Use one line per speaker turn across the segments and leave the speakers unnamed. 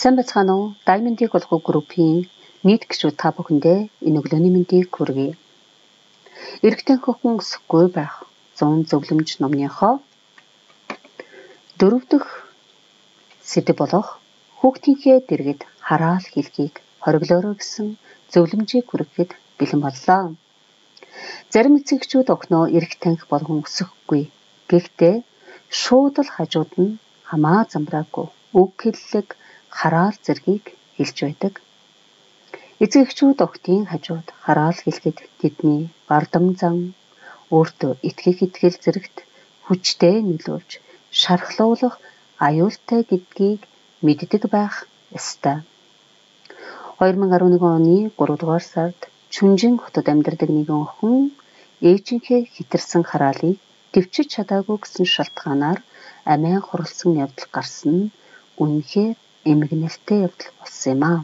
Сайн бацгаана уу? Diamond-ийг олгох группийн нийт гишүүд та бүхэндээ энэ өглөөний мэндийг хүргэе. Иргэдэн хөхөн өсөхгүй байх 100 зөвлөмж номныхоо дөрөв дэх сэдв болох хүүхдийнхээ дэргэд хараал хэлхийг хориглоорой гэсэн зөвлөмжийг хүргэхэд бэлэн боллоо. Зарим эцэгчүүд огноо эрх таних болгон өсөхгүй. Гэхдээ шууд л хажууд нь хамаа замбраагүй үг хэллэг хараал зэргийг хэлж байдаг. Эцэгчүүд октийн хажууд хараал хэлэхэд тэдний бардам зан өөртөө итгэх итгэл зэрэгт хүчтэй нөлөөлж шархлуулах аюултай гэдгийг мэддэг байх ёстой. 2011 оны 3 дугаар сард Чүнжин хотод амьдардаг нэгэн охин ээжийнхээ хитэрсэн хараалыг төвчж чадаагүй гэсэн шалтгаанаар амиа хурлсан явдал гарсан нь үнэхээр эмгэнэлтэй явдал болсон юм аа.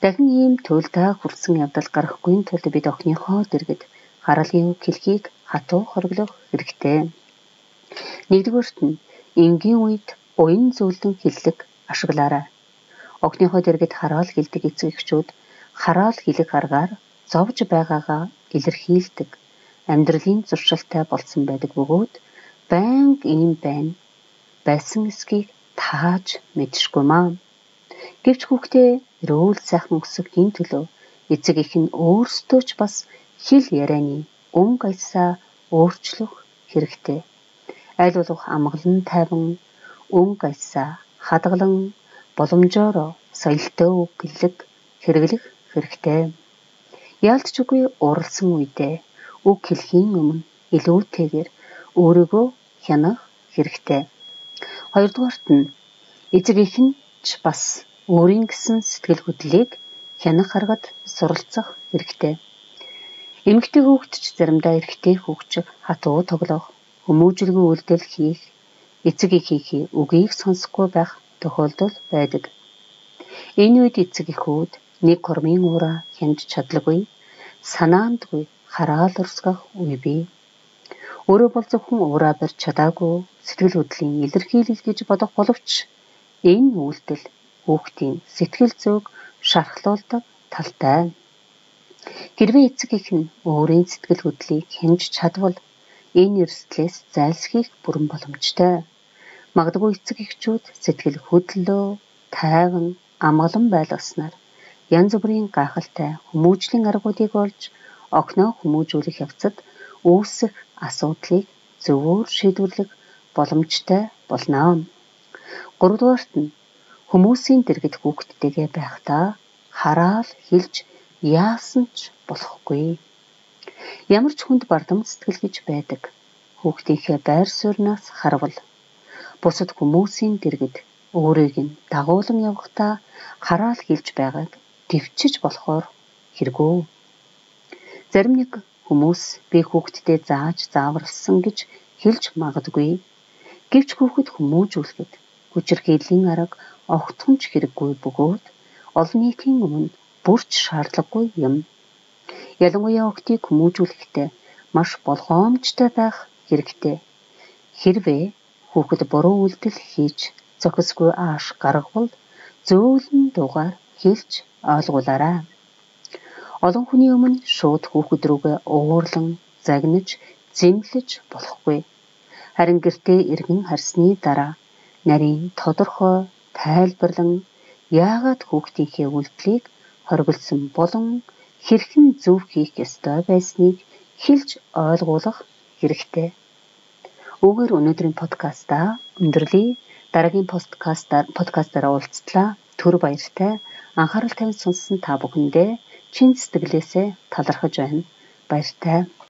Дахин ийм туйлдаа хүрсэн явдал гарахгүй тулд бид охиныхоо дэргэд хараалын үг хэлхийг хатуу хориглох хэрэгтэй. Нэгдүгээрт нь энгийн үед уян зөвлөн хэллэг ашиглаарай. Охиныхоо дэргэд хараал хэлдэг эцэг эхчүүд хараал хэлэх аргаар зовж байгаагаа илэрхийлдэг амьдралын зуршилтай болсон байдаг бөгөөд байнга ийм байна байсан эсхийг тааж мэдшгүй маа. Гэвч хүүхдээ эрүүл сайхан өсөхийн төлөө эцэг их нь өөрсдөө ч бас хэл ярианы өнгө аясаа өөрчлөх хэрэгтэй. Аль болох амгалан тайван өнгө аясаа хадгалан боломжоор соёлтой үг гэлэг хэрэглэх хэрэгтэй. Яалтч үгүй уралсан үедээ үг хэлхийн өмнө илүүтэйгээр өөрийгөө хянах хэрэгтэй. Хоёрдугаарт нь эцэг их нь ч бас өөрийн гэсэн сэтгэл хөдлөлийг хянах аргад суралцах хэрэгтэй. Эмэгтэй хүүхэд ч заримдаа эрэгтэй хүүхчиг хатуу тоглох, хүмүүжлгүй үйлдэл хийх, эцэг эхийнхээ үгийг сонсохгүй байх тохиолдол байдаг. Энэ үед эцэг эхүүд нэг кормын уураа хянж чадлагүй, санаандгүй хараал урсгах үе бий. Өөрөө бол зөвхөн уураа барьж чадаагүй сэтгэл хөдлөлийн илэрхийлэл гэж бодох боловч энэ үйлдэл хүүхдийн сэтгэл зүйг шархлуулдаг талтай. Хэрвээ эцэг их нь өөрийн сэтгэл хөдлөлийг хянж чадвал энэ эрсдлээс зайлсхийх бүрэн боломжтой. Магадгүй эцэг эхчүүд сэтгэл хөдлөлөө тайван амгалан байлгаснаар янз бүрийн гайхалтай хүмүүжлийн аргуудыг олж огноо хүмүүжүүлэх явцад үүсэх асуудлыг зөвөр шийдвэрлэх боломжтой болно. 3 дугаарт нь хүмүүсийн дэргэд хүүхдтэйгээ байхдаа хараал хэлж яасан ч болохгүй. Ямар ч хүнд бардам сэтгэл гэж байдаг. Хүүхдийнхээ байр суурнаас харвал бусад хүмүүсийн дэргэд өөрийг нь дагуулan явахдаа хараал хэлж байгааг төвчж болохоор хэрэггүй. Зарим нэг хүмүүс би хүүхдтэй зааж зааварлсан гэж хэлж магадгүй. Гэвч хүүхэд хүмүүжүүлэхэд хүчирхийллийн арга огтхон ч хэрэггүй бөгөөд олон нийтийн өмнө бүрч шаардлагагүй юм. Ялангуяа охтыг хүмүүжүүлэхдээ маш болгоомжтой байх хэрэгтэй. Хэрвээ хүүхэд буруу үйлдэл хийж зохисгүй ааш гаргавал зөөлөн дугаар хэлж ойлгуулаарай. Олон хүний өмнө шууд хүүхэд рүүгээ уурлан загнаж зэмлэж болохгүй. Харин гэртээ иргэн харсны дараа нарийн тодорхой тайлбарлан яагаад хүүхдийнхээ үйлдэлийг хориглосон болон хэрхэн зөв хийх ёстой байсныг хэлж ойлгуулах хэрэгтэй. Өгөр өнөөдрийн подкастаа өндөрлөе. Дараагийн подкастаар подкастаараа уулзтлаа. Түр баяртай. Анхаарал тавьж сонссон та бүхэндээ чин сэтгэлээсээ талархаж байна. Баяртай.